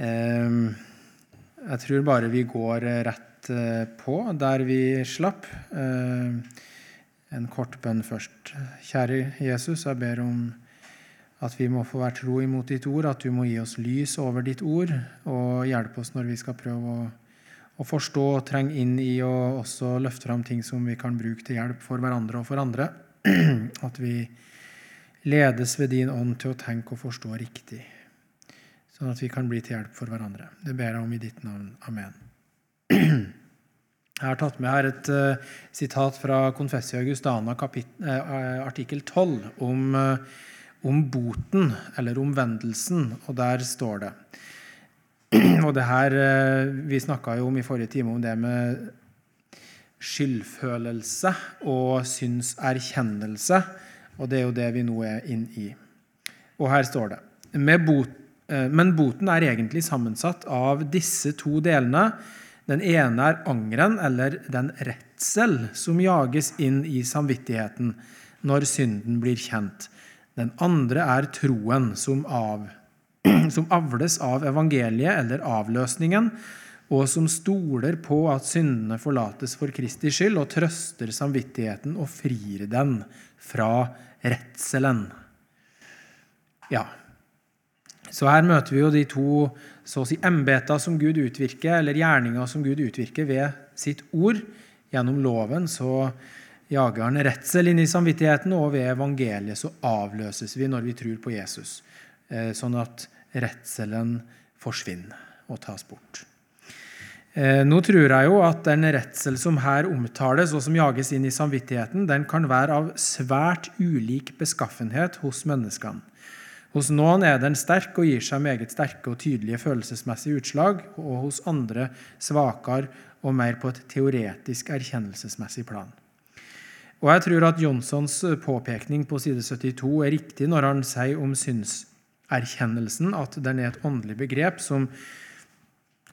Ehm, jeg tror bare vi går rett eh, på der vi slapp. Ehm, en kort bønn først. Kjære Jesus, jeg ber om at vi må få være tro imot ditt ord, at du må gi oss lys over ditt ord, og hjelpe oss når vi skal prøve å, å forstå og trenge inn i og også løfte fram ting som vi kan bruke til hjelp for hverandre og for andre. At vi ledes ved din ånd til å tenke og forstå riktig sånn at vi kan bli til hjelp for hverandre. Det ber jeg om i ditt navn. Amen. Jeg har tatt med her et uh, sitat fra Confessio Augustana uh, artikkel 12 om, uh, om, boten, eller omvendelsen, og der står det Og det her Vi snakka jo om i forrige time om det med skyldfølelse og synserkjennelse, og det er jo det vi nå er inn i. Og her står det med bot Eh, men boten er egentlig sammensatt av disse to delene. Den ene er angeren, eller den redsel, som jages inn i samvittigheten når synden blir kjent. Den andre er troen, som, av, som avles av evangeliet eller avløsningen, og som stoler på at syndene forlates for Kristi skyld, og trøster samvittigheten og frir den fra redselen. Ja, så her møter vi jo de to så å si embeter som Gud utvirker, eller gjerninger som Gud utvirker ved sitt ord. Gjennom loven så jager han redsel inn i samvittigheten, og ved evangeliet så avløses vi når vi tror på Jesus, eh, sånn at redselen forsvinner og tas bort. Eh, nå tror jeg jo at den redsel som her omtales, og som jages inn i samvittigheten, den kan være av svært ulik beskaffenhet hos menneskene. Hos noen er den sterk og gir seg meget sterke og tydelige følelsesmessige utslag, og hos andre svakere og mer på et teoretisk erkjennelsesmessig plan. Og Jeg tror at Jonssons påpekning på side 72 er riktig når han sier om synserkjennelsen at den er et åndelig begrep som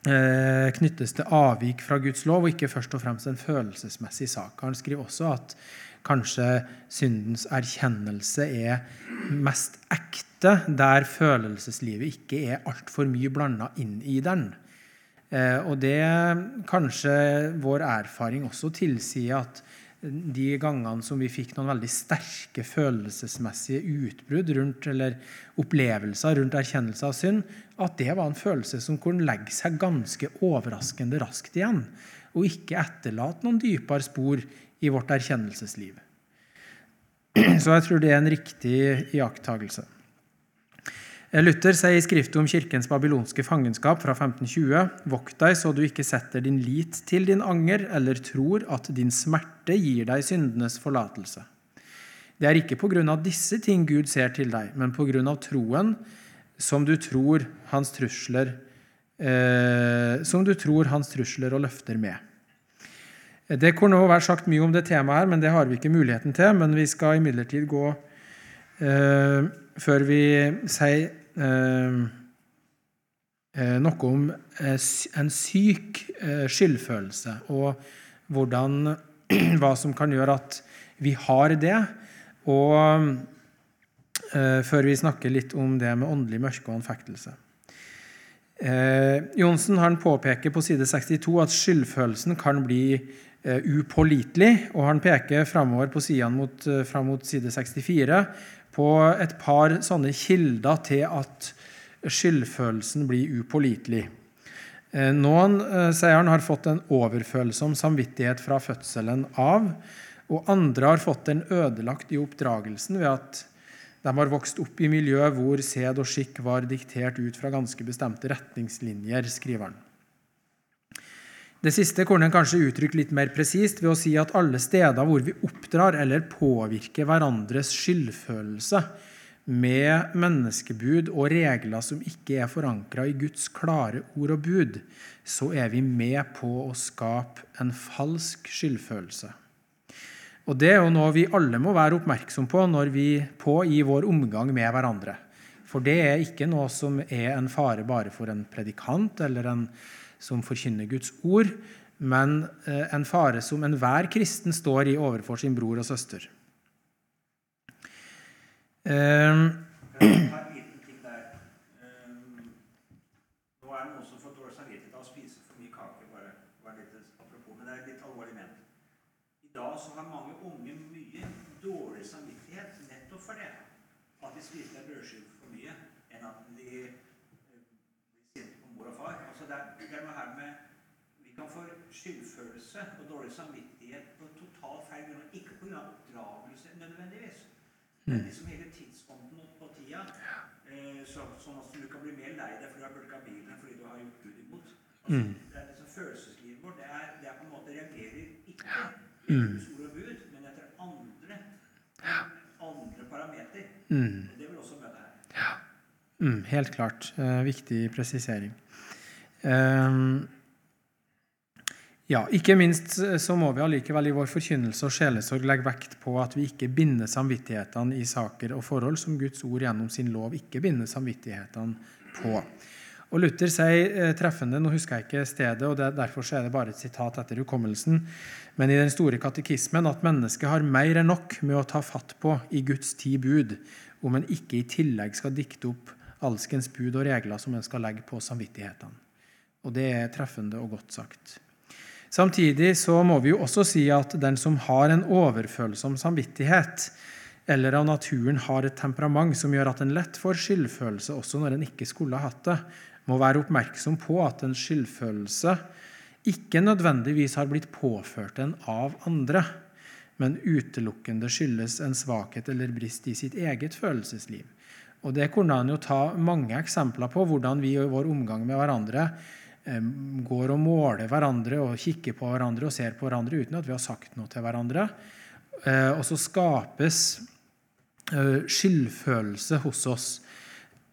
eh, knyttes til avvik fra Guds lov, og ikke først og fremst en følelsesmessig sak. Han skriver også at kanskje syndens erkjennelse er mest ekte, der følelseslivet ikke er altfor mye blanda inn i den. Eh, og det kanskje vår erfaring også tilsier at de gangene som vi fikk noen veldig sterke følelsesmessige utbrudd rundt, eller opplevelser rundt erkjennelse av synd, at det var en følelse som kunne legge seg ganske overraskende raskt igjen, og ikke etterlate noen dypere spor i vårt erkjennelsesliv. Så jeg tror det er en riktig iakttagelse. Luther sier i skriftet om kirkens babylonske fangenskap fra 1520.: Vokt deg så du ikke setter din lit til din anger eller tror at din smerte gir deg syndenes forlatelse. Det er ikke på grunn av disse ting Gud ser til deg, men på grunn av troen som du tror hans trusler, eh, som du tror hans trusler og løfter med. Det kunne jo vært sagt mye om det temaet, her, men det har vi ikke muligheten til. Men vi skal imidlertid gå eh, Før vi sier eh, eh noe om eh, en syk eh, skyldfølelse, og hvordan, hva som kan gjøre at vi har det, og før vi snakker litt om det med åndelig mørke og anfektelse. Eh, Johnsen han påpeker på side 62 at skyldfølelsen kan bli upålitelig. Og han peker framover på sidene mot, eh, fram mot side 64 på et par sånne kilder til at skyldfølelsen blir upålitelig. Eh, noen sier han har fått en overfølsom samvittighet fra fødselen av, og andre har fått den ødelagt i oppdragelsen ved at de har vokst opp i miljø hvor sed og skikk var diktert ut fra ganske bestemte retningslinjer, skriver han. Det siste kunne en kanskje uttrykke litt mer presist ved å si at alle steder hvor vi oppdrar eller påvirker hverandres skyldfølelse med menneskebud og regler som ikke er forankra i Guds klare ord og bud, så er vi med på å skape en falsk skyldfølelse. Og Det er jo noe vi alle må være oppmerksom på, når vi, på i vår omgang med hverandre. For det er ikke noe som er en fare bare for en predikant eller en som forkynner Guds ord, men eh, en fare som enhver kristen står i overfor sin bror og søster. Um, nå er noen som får dårlig samvittighet av å spise for mye kake. bare, bare litt apropos, Men det er litt alvorlig ment. I dag så har mange unge mye dårlig samvittighet nettopp for det. At de spiser en brødskive for mye, enn at de eh, blir sinte på mor og far. Altså det, er, er noe her med Vi kan få skyldfølelse og dårlig samvittighet på totalt feil grunn. Ikke pga. oppdragelse nødvendigvis. Men liksom hele tidsånden og tida. Eh, så, sånn at du kan bli mer lei deg fordi du har bulka bilen fordi du har gjort Gud imot. Altså, Mm. det er liksom Følelseslivet vårt det er, det er på en måte reagerer ikke Mm. Guds ord og bud, men etter andre, andre parameter. Mm. Det vil også møte her. Mm, helt klart. Eh, viktig presisering. Ehm, ja, ikke minst så må vi allikevel i vår forkynnelse og sjelesorg legge vekt på at vi ikke binder samvittighetene i saker og forhold som Guds ord gjennom sin lov ikke binder samvittighetene på. Og Luther sier eh, treffende, nå husker jeg ikke stedet, og derfor er det bare et sitat etter hukommelsen, men i den store katekismen at mennesket har mer enn nok med å ta fatt på i Guds ti bud, om en ikke i tillegg skal dikte opp alskens bud og regler som en skal legge på samvittighetene. Og det er treffende og godt sagt. Samtidig så må vi jo også si at den som har en overfølsom samvittighet, eller av naturen har et temperament som gjør at en lett får skyldfølelse også når en ikke skulle ha hatt det, må være oppmerksom på at en skyldfølelse ikke nødvendigvis har blitt påført en av andre, men utelukkende skyldes en svakhet eller brist i sitt eget følelsesliv. Og Det kunne han jo ta mange eksempler på, hvordan vi i vår omgang med hverandre går og måler hverandre og kikker på hverandre og ser på hverandre uten at vi har sagt noe til hverandre. Eh, Og så skapes eh, skyldfølelse hos oss.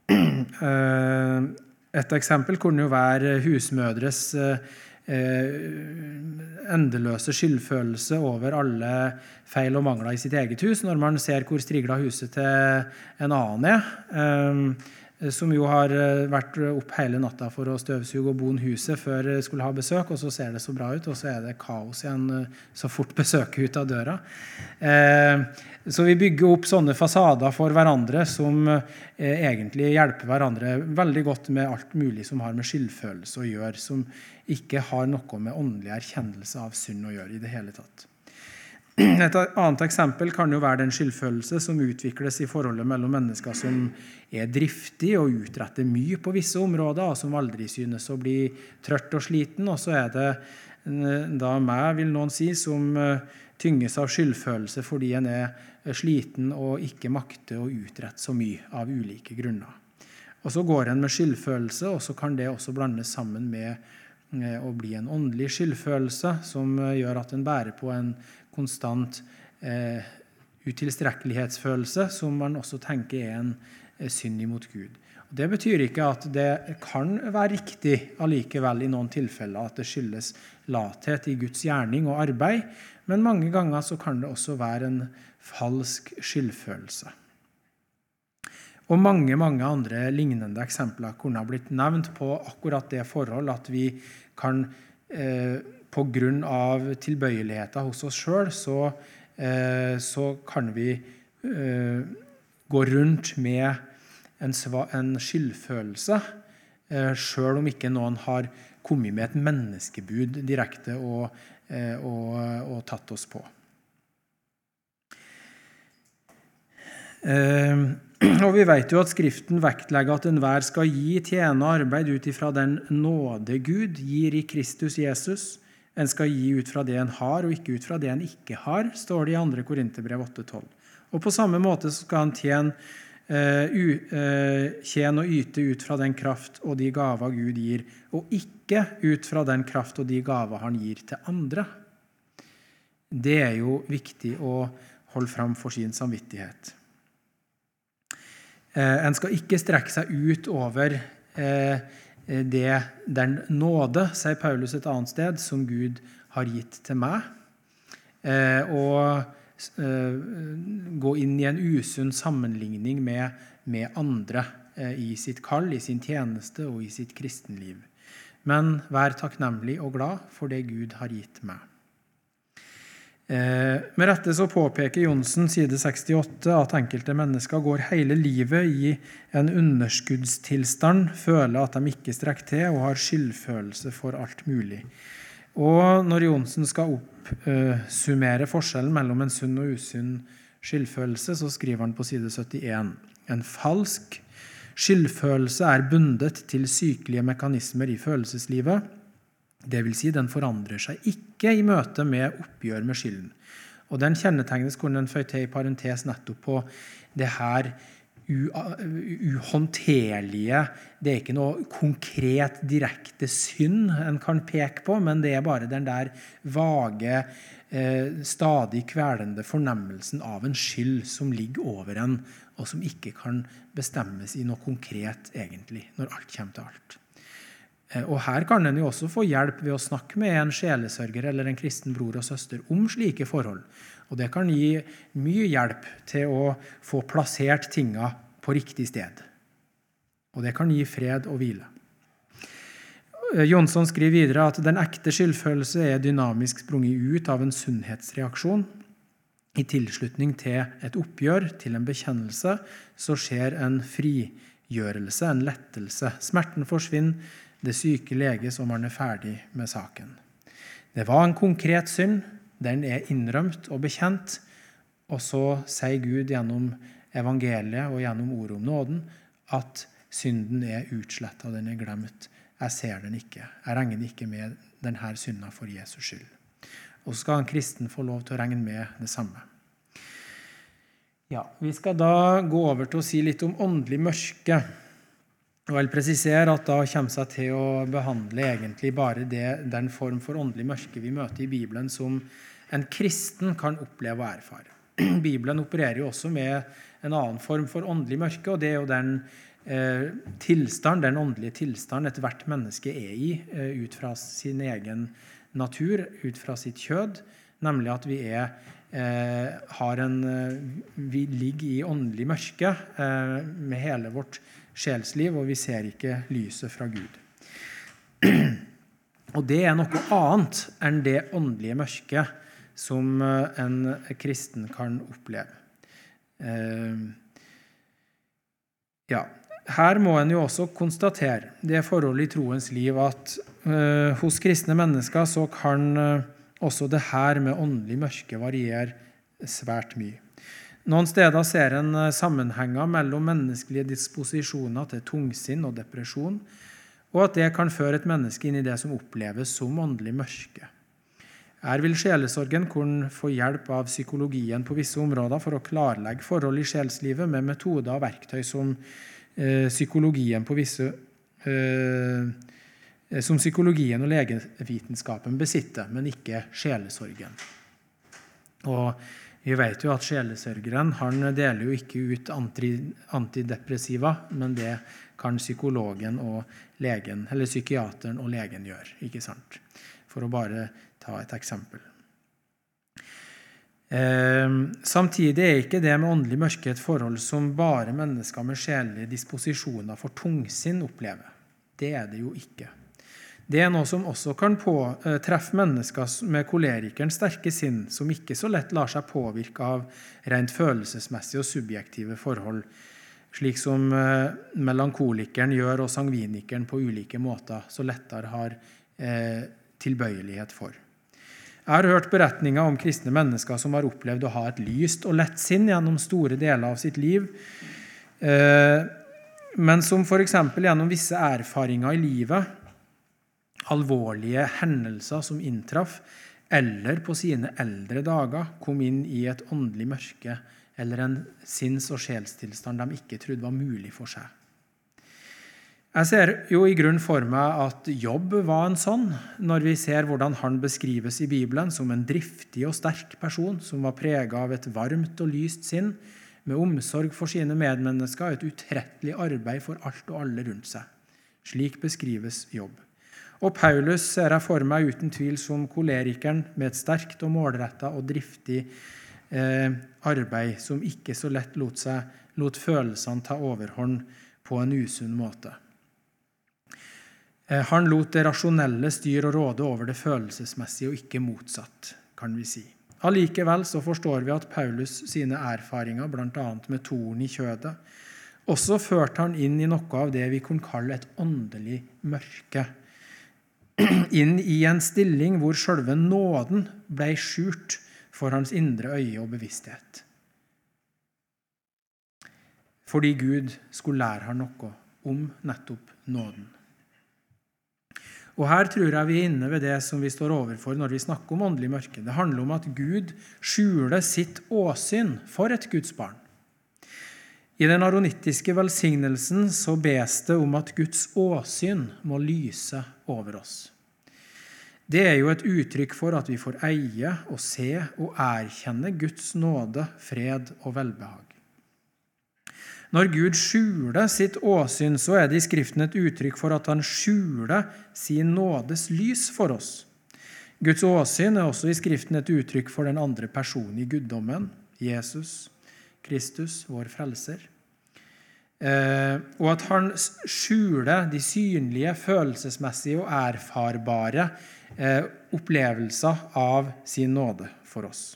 Eh, Et eksempel kunne jo være husmødres endeløse skyldfølelse over alle feil og mangler i sitt eget hus når man ser hvor strigla huset til en annen er, som jo har eh, vært opp hele natta for å støvsuge og bon huset før det skulle ha besøk, og så ser det så bra ut, og så er det kaos igjen eh, så fort besøket ut av døra. Eh, Så vi bygger opp sånne fasader for hverandre som eh, egentlig hjelper hverandre veldig godt med alt mulig som har med skyldfølelse å gjøre, som ikke har noe med åndelig erkjennelse av synd å gjøre i det hele tatt. Et annet eksempel kan jo være den skyldfølelse som utvikles i forholdet mellom mennesker som er driftige og utretter mye på visse områder, og som aldri synes å bli trøtt og sliten. Og så er det da meg, vil noen si, som eh, tynges av skyldfølelse fordi en er sliten og ikke makter å utrette så mye av ulike grunner. Og Så går en med skyldfølelse, og så kan det også blandes sammen med eh, å bli en åndelig skyldfølelse, som eh, gjør at en bærer på en konstant eh, utilstrekkelighetsfølelse, som man også tenker er en eh, synd imot Gud. Og det betyr ikke at det kan være riktig allikevel i noen tilfeller at det skyldes lathet i Guds gjerning og arbeid, men mange ganger så kan det også være en falsk skyldfølelse. Og mange mange andre lignende eksempler kunne ha blitt nevnt på akkurat det forhold at vi kan eh, pga. tilbøyeligheter hos oss sjøl, så, eh, så kan vi eh, gå rundt med en, en skyldfølelse, eh, sjøl om ikke noen har kommet med et menneskebud direkte og, og, og tatt oss på. Og vi vet jo at Skriften vektlegger at enhver skal gi tjene arbeid ut ifra den nåde Gud gir i Kristus Jesus. En skal gi ut fra det en har, og ikke ut fra det en ikke har, står det i 2. Korinterbrev 8,12. Og på samme måte skal han tjene, uh, uh, tjene og yte ut fra den kraft og de gaver Gud gir, og ikke ut fra den kraft og de gaver han gir til andre. Det er jo viktig å holde fram for sin samvittighet. En skal ikke strekke seg ut over det, den nåde, sier Paulus et annet sted, som Gud har gitt til meg. Og gå inn i en usunn sammenligning med, med andre i sitt kall, i sin tjeneste og i sitt kristenliv. Men vær takknemlig og glad for det Gud har gitt meg. Eh, med rette så påpeker Johnsen side 68 at enkelte mennesker går hele livet i en underskuddstilstand, føler at de ikke strekker til og har skyldfølelse for alt mulig. Og når Johnsen skal oppsummere forskjellen mellom en sunn og usunn skyldfølelse, så skriver han på side 71 en falsk skyldfølelse er bundet til sykelige mekanismer i følelseslivet Dvs. Si den forandrer seg ikke i møte med oppgjør med skylden. Og Den kjennetegnes kunne en føye til i parentes nettopp på det her uhåndterlige Det er ikke noe konkret, direkte synd en kan peke på, men det er bare den der vage, eh, stadig kvelende fornemmelsen av en skyld som ligger over en, og som ikke kan bestemmes i noe konkret, egentlig, når alt kommer til alt. Eh, og Her kan en jo også få hjelp ved å snakke med en sjelesørger eller en kristen bror og søster om slike forhold. Og Det kan gi mye hjelp til å få plassert tinga på riktig sted. Og det kan gi fred og hvile. Eh, Jonsson skriver videre at den ekte skyldfølelse er dynamisk sprunget ut av en sunnhetsreaksjon. I tilslutning til et oppgjør, til en bekjennelse, så skjer en frigjørelse, en lettelse. Smerten forsvinner, det syke leges, som han er ferdig med saken. Det var en konkret synd. Den er innrømt og bekjent. Og så sier Gud gjennom evangeliet og gjennom ordet om nåden at synden er utsletta, den er glemt. Jeg ser den ikke. Jeg regner ikke med denne synda for Jesus skyld. Og så skal en kristen få lov til å regne med det samme. Ja, Vi skal da gå over til å si litt om åndelig mørke. Og jeg vil presisere at Da kommer seg til å behandle egentlig bare det, den form for åndelig mørke vi møter i Bibelen, som en kristen kan oppleve og erfare. Bibelen opererer jo også med en annen form for åndelig mørke, og det er jo den eh, tilstand, den åndelige tilstanden ethvert menneske er i eh, ut fra sin egen natur, ut fra sitt kjød, nemlig at vi er eh, har en, vi ligger i åndelig mørke med hele vårt sjelsliv, og vi ser ikke lyset fra Gud. Og det er noe annet enn det åndelige mørket som eh, en kristen kan oppleve. Eh, ja, her må en jo også konstatere det forholdet i troens liv at uh, hos kristne mennesker så kan også det her med åndelig mørke variere svært mye. Noen steder ser en eh, sammenhenger mellom menneskelige disposisjoner til tungsinn og depresjon, og at det kan føre et menneske inn i det som oppleves som åndelig mørke. Her vil sjelesorgen kunne få hjelp av psykologien på visse områder for å klarlegge forhold i sjelslivet med metoder og verktøy som eh, psykologien, visse, eh, som psykologien og legevitenskapen besitter, men ikke sjelesorgen. Og vi vet jo at sjelesørgeren han deler jo ikke ut antidepressiva, men det kan psykologen og legen, eller psykiateren og legen gjøre. ikke sant? For å bare ta et eksempel. Eh, samtidig er ikke det med åndelig mørke et forhold som bare mennesker med sjelelige disposisjoner for tungsinn opplever. Det er det jo ikke. Det er noe som også kan på, eh, mennesker med kolerikerens sterke sinn, som ikke så lett lar seg påvirke av rent følelsesmessige og subjektive forhold, slik som eh, melankolikeren gjør og sangvinikeren på ulike måter så lettere har eh, tilbøyelighet for. Jeg har hørt beretninger om kristne mennesker som har opplevd å ha et lyst og lett sinn gjennom store deler av sitt liv, men som f.eks. gjennom visse erfaringer i livet alvorlige hendelser som inntraff, eller på sine eldre dager kom inn i et åndelig mørke eller en sinns- og sjelstilstand de ikke trodde var mulig for seg. Jeg ser jo i grunn for meg at Jobb var en sånn, når vi ser hvordan han beskrives i Bibelen som en driftig og sterk person som var prega av et varmt og lyst sinn, med omsorg for sine medmennesker og et utrettelig arbeid for alt og alle rundt seg. Slik beskrives Jobb. Og Paulus ser jeg for meg uten tvil som kolerikeren med et sterkt og målretta og driftig eh, arbeid som ikke så lett lot, seg, lot følelsene ta overhånd på en usunn måte. Eh, han lot det rasjonelle styre og råde over det følelsesmessige, og ikke motsatt, kan vi si. Allikevel så forstår vi at Paulus sine erfaringer, bl.a. med torn i kjødet, også førte han inn i noe av det vi kunne kalle et åndelig mørke. Inn i en stilling hvor sjølve nåden ble skjult for hans indre øye og bevissthet. Fordi Gud skulle lære ham noe om nettopp nåden. Og Her tror jeg vi er inne ved det som vi står overfor når vi snakker om åndelig mørke. Det handler om at Gud skjuler sitt åsyn for et Guds barn. I den aronittiske velsignelsen så bes det om at Guds åsyn må lyse over oss. Det er jo et uttrykk for at vi får eie og se og erkjenne Guds nåde, fred og velbehag. Når Gud skjuler sitt åsyn, så er det i Skriften et uttrykk for at han skjuler sin nådes lys for oss. Guds åsyn er også i Skriften et uttrykk for den andre personen i guddommen, Jesus, Kristus, vår frelser. Eh, og at han skjuler de synlige, følelsesmessige og erfarbare eh, opplevelser av sin nåde for oss.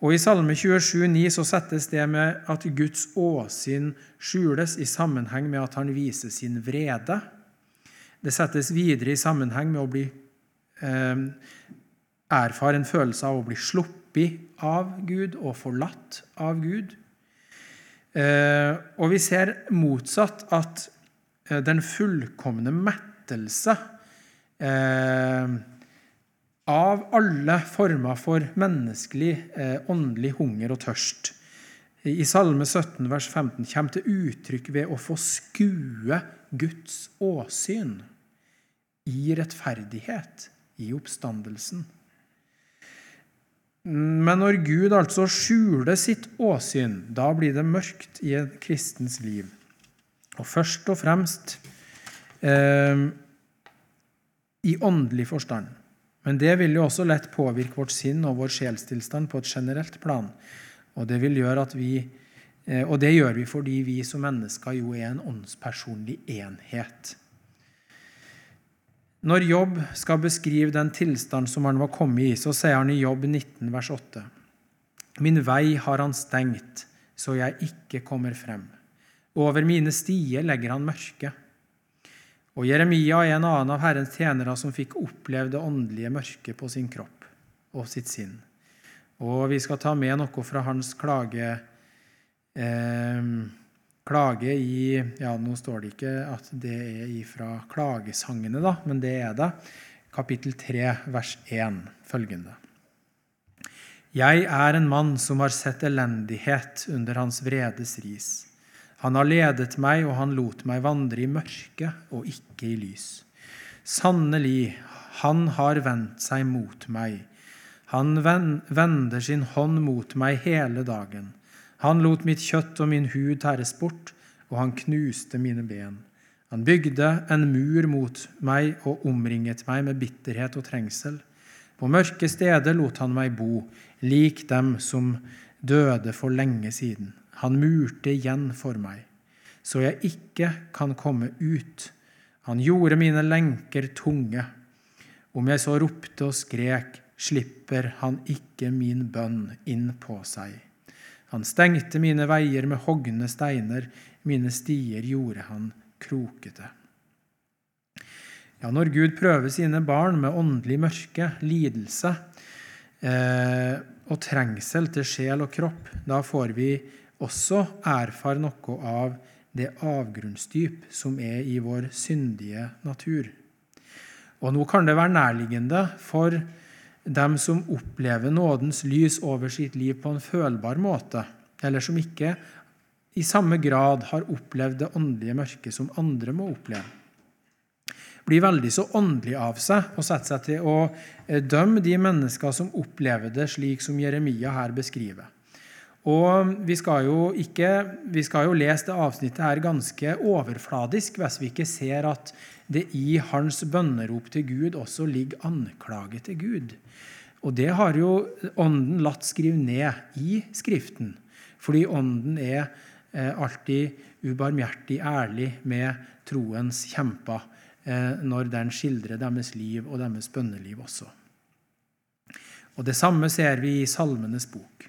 Og I Salme 27, 27,9 så settes det med at Guds åsyn skjules i sammenheng med at han viser sin vrede. Det settes videre i sammenheng med å bli eh, erfare en følelse av å bli sluppet av Gud og forlatt av Gud. Eh, og vi ser motsatt at eh, den fullkomne mettelse eh, av alle former for menneskelig åndelig hunger og tørst. I Salme 17, vers 15 kommer til uttrykk ved å få skue Guds åsyn i rettferdighet, i oppstandelsen. Men når Gud altså skjuler sitt åsyn, da blir det mørkt i en kristens liv. Og først og fremst eh, i åndelig forstand. Men det vil jo også lett påvirke vårt sinn og vår sjelstilstand på et generelt plan. Og det, vi, eh, og det gjør vi fordi vi som mennesker jo er en åndspersonlig enhet. Når Jobb skal beskrive den tilstand som han var kommet i, så sier han i Jobb 19, vers 8.: Min vei har han stengt, så jeg ikke kommer frem. Over mine stier legger han mørke. Og Jeremia er en annen av Herrens tjenere som fikk oppleve det åndelige mørket på sin kropp og sitt sinn. Og vi skal ta med noe fra hans klage, eh, klage i Ja, nå står det ikke at det er ifra klagesangene, da, men det er det. Kapittel 3, vers 1, følgende. Jeg er en mann som har sett elendighet under hans vredes ris. Han har ledet meg, og han lot meg vandre i mørke og ikke i lys. Sannelig, han har vendt seg mot meg. Han vender sin hånd mot meg hele dagen. Han lot mitt kjøtt og min hud tæres bort, og han knuste mine ben. Han bygde en mur mot meg og omringet meg med bitterhet og trengsel. På mørke steder lot han meg bo, lik dem som døde for lenge siden. Han murte igjen for meg, så jeg ikke kan komme ut. Han gjorde mine lenker tunge. Om jeg så ropte og skrek, slipper han ikke min bønn inn på seg. Han stengte mine veier med hogne steiner, mine stier gjorde han krokete. Ja, når Gud prøver sine barn med åndelig mørke, lidelse eh, og trengsel til sjel og kropp, da får vi også erfare noe av det avgrunnsdyp som er i vår syndige natur. Og nå kan det være nærliggende for dem som opplever nådens lys over sitt liv på en følbar måte, eller som ikke i samme grad har opplevd det åndelige mørket som andre må oppleve. Blir veldig så åndelig av seg og setter seg til å dømme de mennesker som opplever det slik som Jeremia her beskriver. Og vi skal, jo ikke, vi skal jo lese det avsnittet her ganske overfladisk hvis vi ikke ser at det i hans bønnerop til Gud også ligger anklage til Gud. Og det har jo Ånden latt skrive ned i Skriften, fordi Ånden er eh, alltid ubarmhjertig ærlig med troens kjemper eh, når den skildrer deres liv og deres bønneliv også. Og det samme ser vi i Salmenes bok.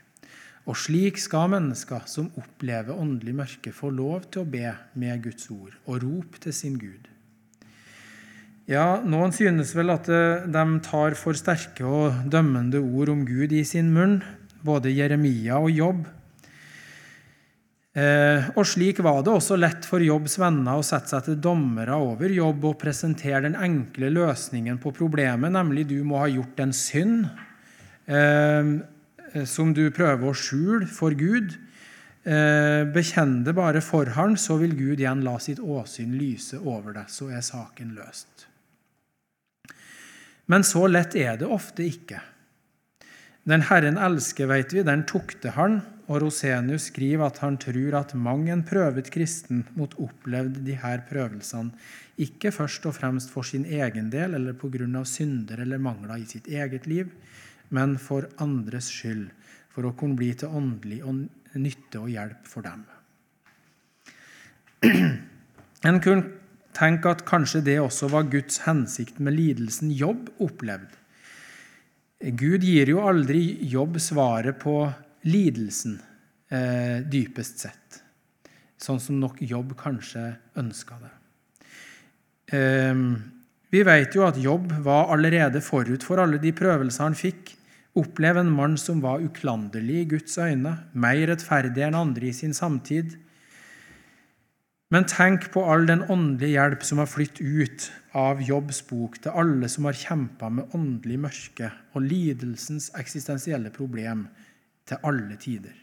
Og slik skal mennesker som opplever åndelig mørke, få lov til å be med Guds ord og rope til sin Gud. Ja, Noen synes vel at eh, de tar for sterke og dømmende ord om Gud i sin munn, både Jeremia og Jobb. Eh, og slik var det også lett for Jobbs venner å sette seg til dommere over Jobb og presentere den enkle løsningen på problemet, nemlig du må ha gjort en synd eh, som du prøver å skjule for Gud. Bekjenn det bare for Han, så vil Gud igjen la sitt åsyn lyse over deg. Så er saken løst. Men så lett er det ofte ikke. Den Herren elsker, vet vi, den tukter han, og Rosenius skriver at han tror at mang en prøvet kristen mot opplevd de her prøvelsene, ikke først og fremst for sin egen del eller på grunn av synder eller mangler i sitt eget liv, men for andres skyld, for å kunne bli til åndelig nytte og hjelp for dem. En kunne Tenk at kanskje det også var Guds hensikt med lidelsen Jobb opplevde. Gud gir jo aldri Jobb svaret på lidelsen, eh, dypest sett, sånn som nok Jobb kanskje ønska det. Eh, vi vet jo at Jobb var allerede forut for alle de prøvelser han fikk, oppleve en mann som var uklanderlig i Guds øyne, mer rettferdig enn andre i sin samtid, men tenk på all den åndelige hjelp som har flytt ut av Jobbs bok til alle som har kjempa med åndelig mørke og lidelsens eksistensielle problem til alle tider.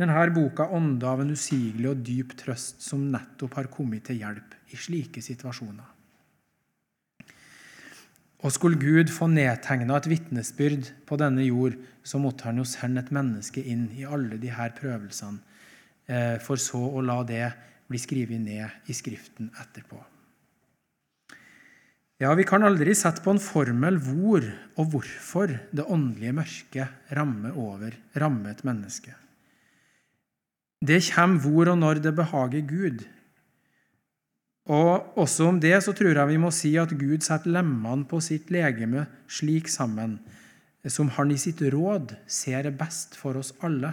Denne boka ånder av en usigelig og dyp trøst som nettopp har kommet til hjelp i slike situasjoner. Og skulle Gud få nedtegna et vitnesbyrd på denne jord, så måtte han jo sende et menneske inn i alle disse prøvelsene, eh, for så å la det blir skrevet ned i Skriften etterpå. Ja, Vi kan aldri sette på en formel hvor og hvorfor det åndelige mørket rammer over, rammer et menneske. Det kommer hvor og når det behager Gud. Og Også om det så tror jeg vi må si at Gud setter lemmene på sitt legeme slik sammen som han i sitt råd ser er best for oss alle.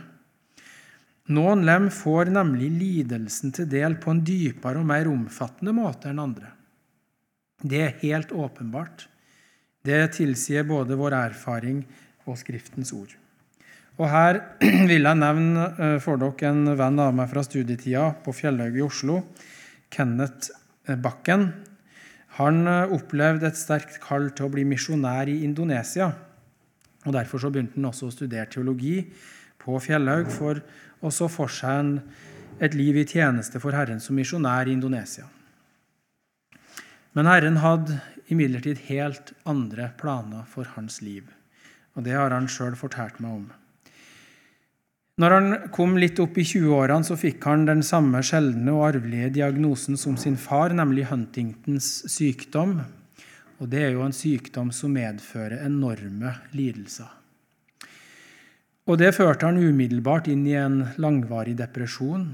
Noen lem får nemlig lidelsen til del på en dypere og mer omfattende måte enn andre. Det er helt åpenbart. Det tilsier både vår erfaring og Skriftens ord. Og Her vil jeg nevne eh, for dere en venn av meg fra studietida på Fjellhaug i Oslo, Kenneth eh, Bakken. Han eh, opplevde et sterkt kall til å bli misjonær i Indonesia. og Derfor begynte han også å studere teologi på Fjellhaug for og så for seg en, et liv i tjeneste for Herren som misjonær i Indonesia. Men Herren hadde imidlertid helt andre planer for hans liv. Og det har han sjøl fortalt meg om. Når han kom litt opp i 20-årene, så fikk han den samme sjeldne og arvelige diagnosen som sin far, nemlig Huntingtons sykdom. Og det er jo en sykdom som medfører enorme lidelser. Og Det førte han umiddelbart inn i en langvarig depresjon.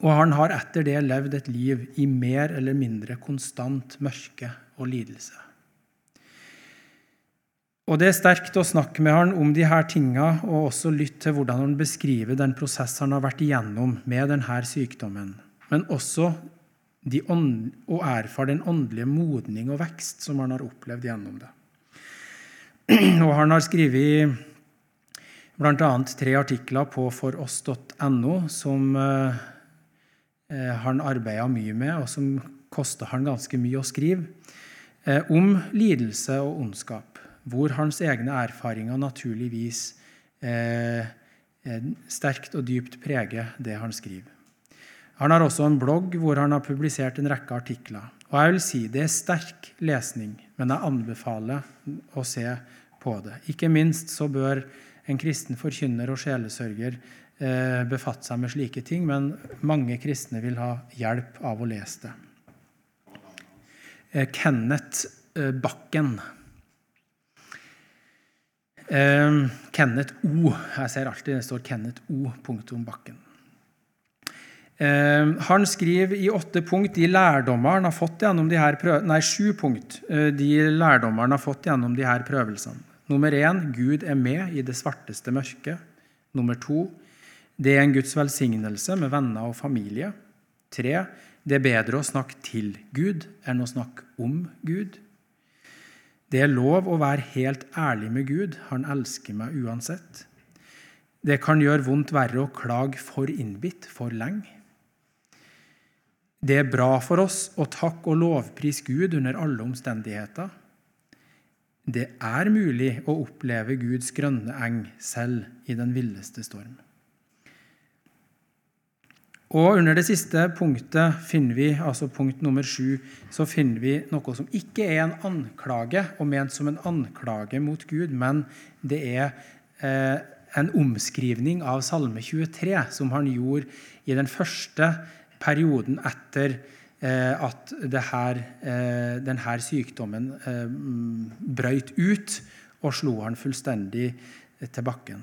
Og han har etter det levd et liv i mer eller mindre konstant mørke og lidelse. Og Det er sterkt å snakke med han om de her tinga, og også lytte til hvordan han beskriver den prosessen han har vært igjennom med denne sykdommen, men også ånd, og erfare den åndelige modning og vekst som han har opplevd gjennom det. Og Han har skrevet bl.a. tre artikler på foross.no som eh, eh, han arbeida mye med, og som kosta han ganske mye å skrive, eh, om lidelse og ondskap, hvor hans egne erfaringer naturligvis sterkt og dypt preger det han skriver. Han har også en blogg hvor han har publisert en rekke artikler. Og jeg vil si Det er sterk lesning, men jeg anbefaler å se på det. Ikke minst så bør en kristen forkynner og sjelesørger eh, befatte seg med slike ting, men mange kristne vil ha hjelp av å lese det. Eh, Kenneth eh, Bakken. Kenneth O. Jeg ser alltid det står Kenneth O. Punktum Bakken. Han skriver i åtte punkt de lærdommer har har fått gjennom de her prøvelsene. Nummer én Gud er med i det svarteste mørket. Nummer to det er en Guds velsignelse med venner og familie. Tre det er bedre å snakke til Gud enn å snakke om Gud. Det er lov å være helt ærlig med Gud. Han elsker meg uansett. Det kan gjøre vondt verre å klage for innbitt for lenge. Det er bra for oss å takke og lovprise Gud under alle omstendigheter. Det er mulig å oppleve Guds grønne eng selv i den villeste storm. Og Under det siste punktet finner vi, altså punkt nummer sju, så finner vi noe som ikke er en anklage og ment som en anklage mot Gud, men det er eh, en omskrivning av Salme 23, som han gjorde i den første perioden etter at her, eh, denne sykdommen eh, brøyt ut og slo han fullstendig til bakken.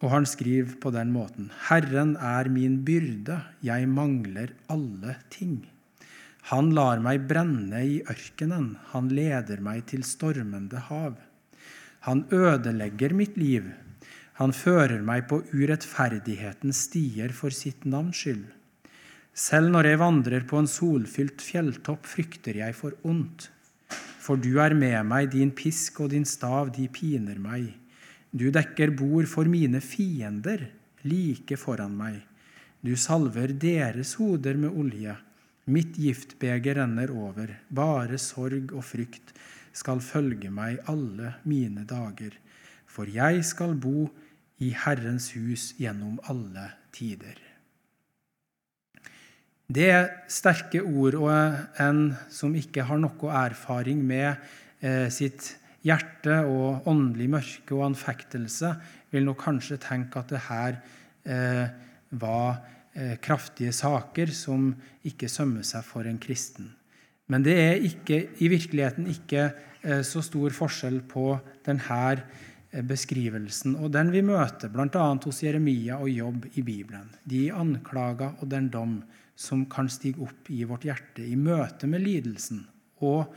Og han skriver på den måten.: Herren er min byrde, jeg mangler alle ting. Han lar meg brenne i ørkenen, han leder meg til stormende hav. Han ødelegger mitt liv, han fører meg på urettferdighetens stier for sitt navns skyld. Selv når jeg vandrer på en solfylt fjelltopp, frykter jeg for ondt. For du er med meg, din pisk og din stav, de piner meg. Du dekker bord for mine fiender, like foran meg. Du salver deres hoder med olje. Mitt giftbeger renner over. Bare sorg og frykt skal følge meg alle mine dager. For jeg skal bo i Herrens hus gjennom alle tider. Det er sterke ord, og en som ikke har noe erfaring med eh, sitt hjerte og åndelig mørke og anfektelse, vil nok kanskje tenke at det her eh, var eh, kraftige saker som ikke sømmer seg for en kristen. Men det er ikke, i virkeligheten ikke så stor forskjell på denne beskrivelsen, og den vi møter bl.a. hos Jeremia og Jobb i Bibelen. De anklager og den dom som kan stige opp i vårt hjerte i møte med lidelsen og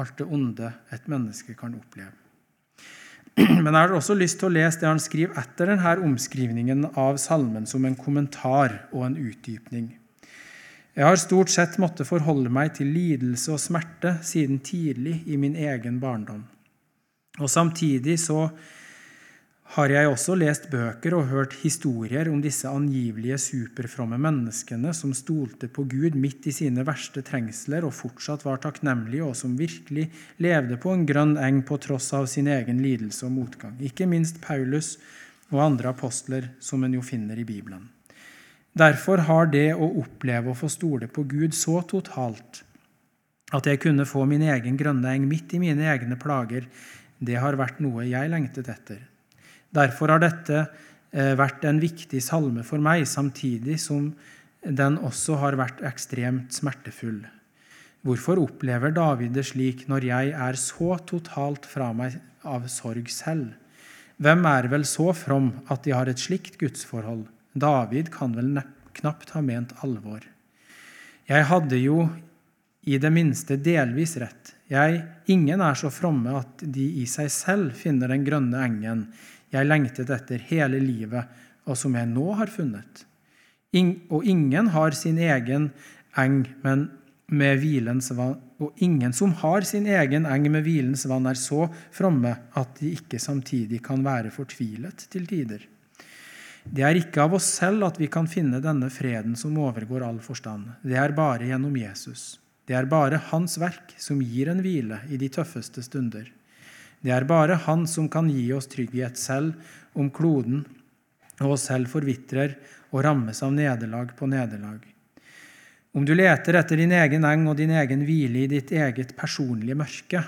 alt det onde et menneske kan oppleve. Men jeg har også lyst til å lese det han skriver etter denne omskrivningen av salmen som en kommentar og en utdypning. Jeg har stort sett måttet forholde meg til lidelse og smerte siden tidlig i min egen barndom. Og Samtidig så har jeg også lest bøker og hørt historier om disse angivelige superfromme menneskene som stolte på Gud midt i sine verste trengsler og fortsatt var takknemlige, og som virkelig levde på en grønn eng på tross av sin egen lidelse og motgang. Ikke minst Paulus og andre apostler, som en jo finner i Bibelen. Derfor har det å oppleve å få stole på Gud så totalt at jeg kunne få min egen grønne eng midt i mine egne plager, det har vært noe jeg lengtet etter. Derfor har dette eh, vært en viktig salme for meg, samtidig som den også har vært ekstremt smertefull. Hvorfor opplever David det slik når jeg er så totalt fra meg av sorg selv? Hvem er vel så from at de har et slikt gudsforhold? David kan vel knapt ha ment alvor. Jeg hadde jo i det minste delvis rett. Jeg, ingen er så fromme at de i seg selv finner den grønne engen jeg lengtet etter hele livet, og som jeg nå har funnet. Og ingen har sin egen eng, men med hvilens vann, og ingen som har sin egen eng med hvilens vann, er så fromme at de ikke samtidig kan være fortvilet til tider. Det er ikke av oss selv at vi kan finne denne freden som overgår all forstand. Det er bare gjennom Jesus. Det er bare Hans verk som gir en hvile i de tøffeste stunder. Det er bare Han som kan gi oss trygghet selv om kloden og oss selv forvitrer og rammes av nederlag på nederlag. Om du leter etter din egen eng og din egen hvile i ditt eget personlige mørke,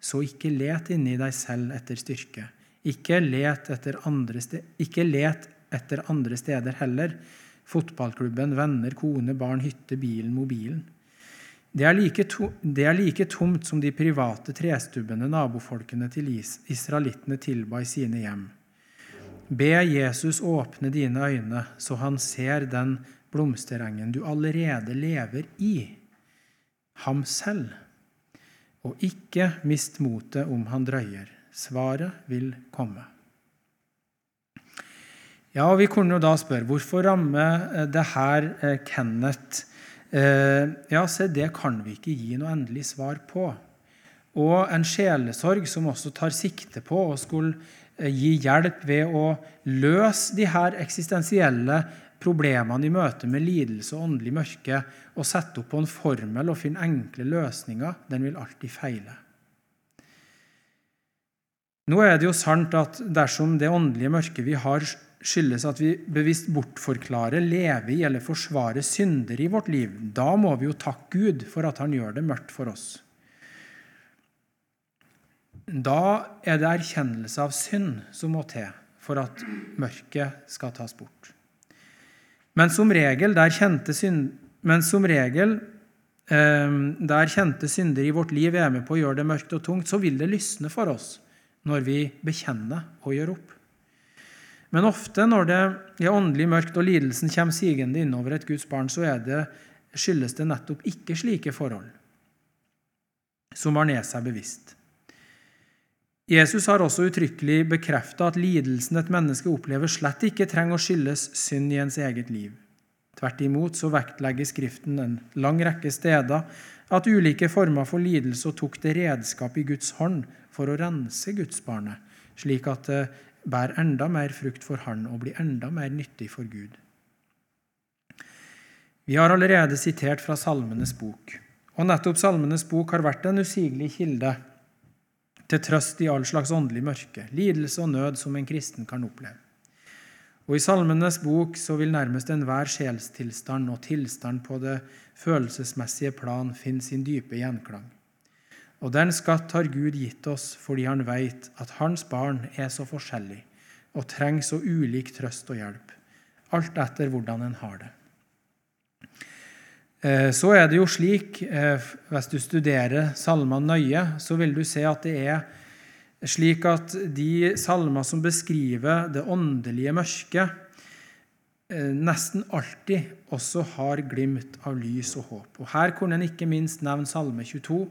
så ikke let inni deg selv etter styrke. Ikke let etter andre, ikke let etter andre steder heller. Fotballklubben, venner, kone, barn, hytte, bilen, mobilen. Det er, like to, det er like tomt som de private trestubbene nabofolkene til israelittene tilba i sine hjem. Be Jesus åpne dine øyne, så han ser den blomsterengen du allerede lever i, ham selv. og ikke mist motet om han drøyer. Svaret vil komme. Ja, og Vi kunne jo da spørre hvorfor rammer det her Kenneth? Ja, se, det kan vi ikke gi noe endelig svar på. Og en sjelesorg som også tar sikte på å skulle gi hjelp ved å løse de her eksistensielle problemene i møte med lidelse og åndelig mørke og sette opp på en formel og finne enkle løsninger, den vil alltid feile. Nå er det jo sant at dersom det åndelige mørket vi har, skyldes at vi bevisst bortforklarer, lever i eller forsvarer synder i vårt liv, da må vi jo takke Gud for at han gjør det mørkt for oss. Da er det erkjennelse av synd som må til for at mørket skal tas bort. Men som regel, der kjente, synd, som regel, eh, der kjente synder i vårt liv er med på å gjøre det mørkt og tungt, så vil det lysne for oss når vi bekjenner og gjør opp. Men ofte når det er åndelig mørkt og lidelsen kommer sigende innover et Guds barn, så det, skyldes det nettopp ikke slike forhold som var ned seg bevisst. Jesus har også uttrykkelig bekrefta at lidelsen et menneske opplever, slett ikke trenger å skyldes synd i ens eget liv. Tvert imot så vektlegger Skriften en lang rekke steder at ulike former for lidelse tok det redskap i Guds hånd for å rense gudsbarnet, slik at det bærer enda mer frukt for Han og blir enda mer nyttig for Gud. Vi har allerede sitert fra Salmenes bok, og nettopp Salmenes bok har vært en usigelig kilde til trøst i all slags åndelig mørke, lidelse og nød som en kristen kan oppleve. Og I Salmenes bok så vil nærmest enhver sjelstilstand og tilstand på det følelsesmessige plan finne sin dype gjenklang. Og den skatt har Gud gitt oss fordi han veit at hans barn er så forskjellig og trenger så ulik trøst og hjelp, alt etter hvordan en har det. Eh, så er det jo slik, eh, hvis du studerer salmene nøye, så vil du se at det er slik at de salmer som beskriver det åndelige mørket, eh, nesten alltid også har glimt av lys og håp. Og Her kunne en ikke minst nevne Salme 22,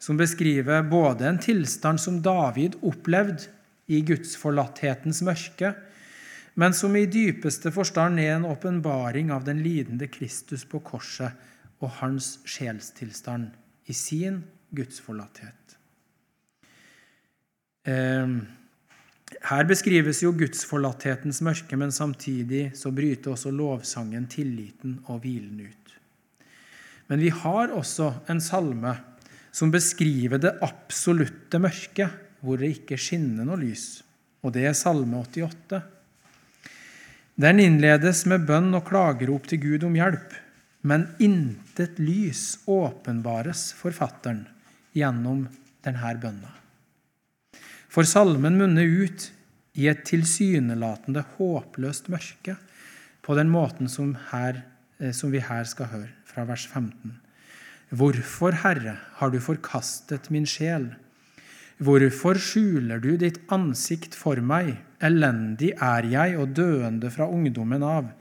som beskriver både en tilstand som David opplevde i gudsforlatthetens mørke, men som i dypeste forstand er en åpenbaring av den lidende Kristus på korset og hans sjelstilstand i sin gudsforlatthet. Ehm, her beskrives jo gudsforlatthetens mørke, men samtidig så bryter også lovsangen tilliten og hvilen ut. Men vi har også en salme som beskriver det absolutte mørket, hvor det ikke skinner noe lys, og det er Salme 88. Den innledes med bønn og klagerop til Gud om hjelp, men intet lys åpenbares forfatteren gjennom denne bønna. For salmen munner ut i et tilsynelatende håpløst mørke på den måten som, her, eh, som vi her skal høre, fra vers 15. Hvorfor, Herre, har du forkastet min sjel? Hvorfor skjuler du ditt ansikt for meg? Elendig er jeg og døende fra ungdommen av.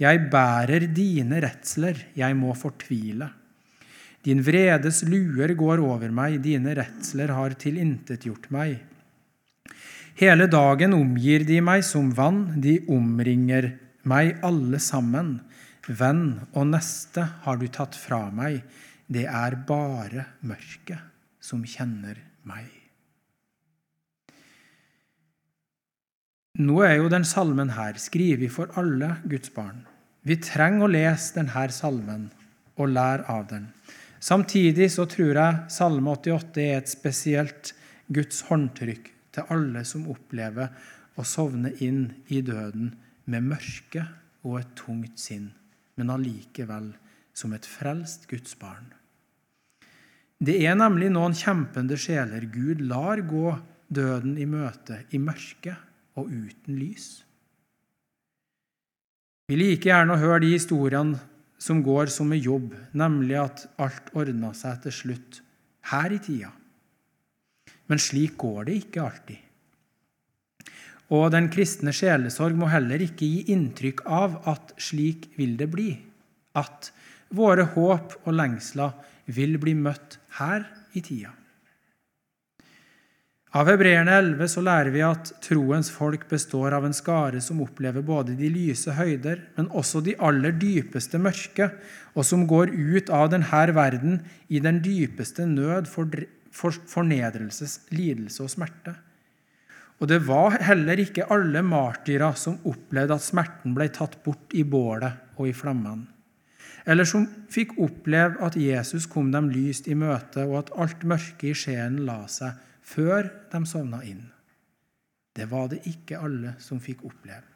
Jeg bærer dine redsler, jeg må fortvile. Din vredes luer går over meg, dine redsler har tilintetgjort meg. Hele dagen omgir de meg som vann, de omringer meg alle sammen. Venn og neste har du tatt fra meg, det er bare mørket som kjenner meg. Nå er jo den salmen her skrevet for alle Guds barn. Vi trenger å lese denne salmen og lære av den. Samtidig så tror jeg Salme 88 er et spesielt Guds håndtrykk til alle som opplever å sovne inn i døden med mørke og et tungt sinn, men allikevel som et frelst Guds barn. Det er nemlig noen kjempende sjeler Gud lar gå døden i møte i mørke og uten lys. Vi liker gjerne å høre de historiene som går som med jobb, nemlig at alt ordna seg til slutt her i tida. Men slik går det ikke alltid. Og den kristne sjelesorg må heller ikke gi inntrykk av at slik vil det bli, at våre håp og lengsler vil bli møtt her i tida. Av Hebreerne 11 så lærer vi at troens folk består av en skare som opplever både de lyse høyder, men også de aller dypeste mørke, og som går ut av denne verden i den dypeste nød, for fornedrelses, lidelse og smerte. Og det var heller ikke alle martyrer som opplevde at smerten ble tatt bort i bålet og i flammene, eller som fikk oppleve at Jesus kom dem lyst i møte, og at alt mørke i sjelen la seg før de sovna inn. Det var det ikke alle som fikk oppleve.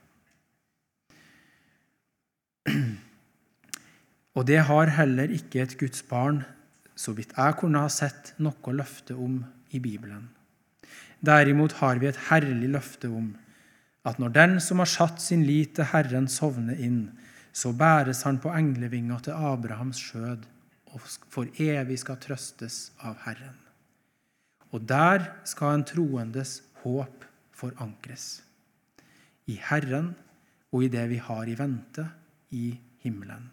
Og det har heller ikke et Guds barn, så vidt jeg kunne ha sett noe løfte om i Bibelen. Derimot har vi et herlig løfte om at når den som har satt sin lit til Herren, sovner inn, så bæres han på englevinger til Abrahams skjød og for evig skal trøstes av Herren. Og der skal en troendes håp forankres. I Herren og i det vi har i vente i himmelen.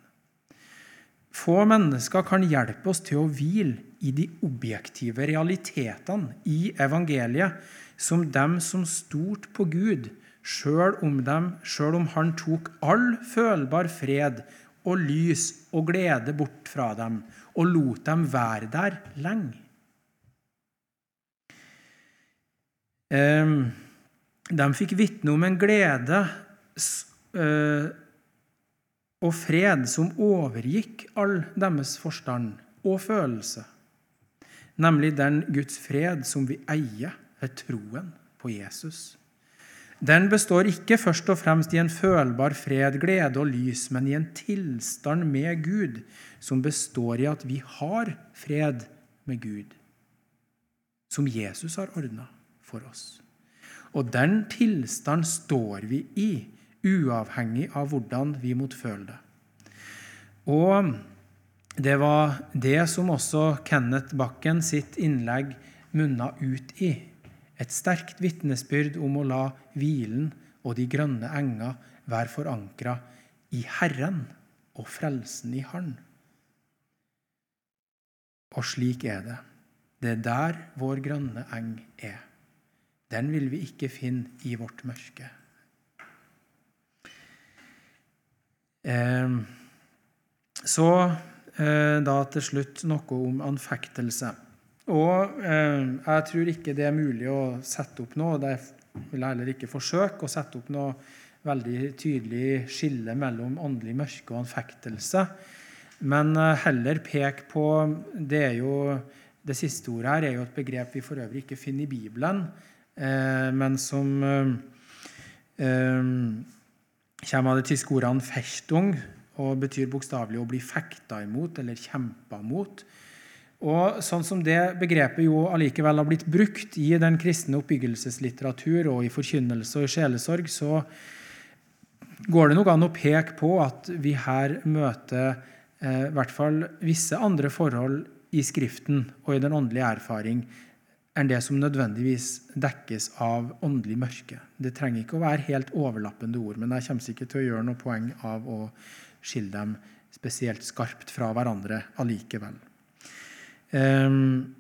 Få mennesker kan hjelpe oss til å hvile i de objektive realitetene i evangeliet, som dem som stort på Gud, sjøl om, om han tok all følbar fred og lys og glede bort fra dem og lot dem være der lenge. De fikk vitne om en glede eh, og fred som overgikk all deres forstand og følelse, nemlig den Guds fred som vi eier ved troen på Jesus. Den består ikke først og fremst i en følbar fred, glede og lys, men i en tilstand med Gud som består i at vi har fred med Gud, som Jesus har ordna for oss. Og den tilstand står vi i, uavhengig av hvordan vi måtte føle det. Og det var det som også Kenneth Bakken sitt innlegg munna ut i. Et sterkt vitnesbyrd om å la hvilen og de grønne enger være forankra i Herren og frelsen i Han. Og slik er det. Det er der vår grønne eng er den vil vi ikke finne i vårt mørke. Ehm, så eh, da til slutt noe om anfektelse. Og eh, jeg tror ikke det er mulig å sette opp noe, vil jeg heller ikke forsøke å sette opp noe veldig tydelig skille mellom åndelig mørke og anfektelse. Men eh, heller peke på Det jo det siste ordet her er jo et begrep vi for øvrig ikke finner i Bibelen, Eh, men som eh, eh, kommer av det tyske ordet 'anfechtung' og betyr bokstavelig å bli fekta imot eller kjempa mot. Og sånn som det begrepet jo allikevel har blitt brukt i den kristne oppbyggelseslitteratur og i forkynnelse og i sjelesorg, så går det nok an å peke på at vi her møter eh, i hvert fall visse andre forhold i Skriften og i den åndelige erfaring enn det som nødvendigvis dekkes av åndelig mørke. Det trenger ikke å være helt overlappende ord, men jeg kommer ikke til å gjøre noe poeng av å skille dem spesielt skarpt fra hverandre allikevel. Ehm,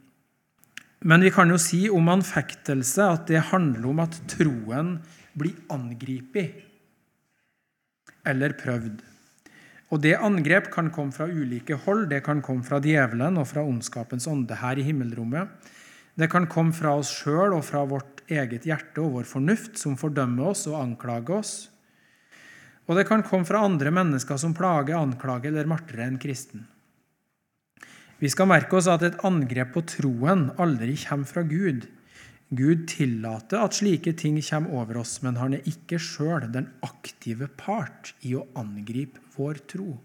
men vi kan jo si om anfektelse at det handler om at troen blir angrepet eller prøvd. Og Det angrep kan komme fra ulike hold. Det kan komme fra djevelen og fra ondskapens ånde her i himmelrommet. Det kan komme fra oss sjøl og fra vårt eget hjerte og vår fornuft, som fordømmer oss og anklager oss. Og det kan komme fra andre mennesker som plager, anklager eller martrer en kristen. Vi skal merke oss at et angrep på troen aldri kommer fra Gud. Gud tillater at slike ting kommer over oss, men han er ikke sjøl den aktive part i å angripe vår tro.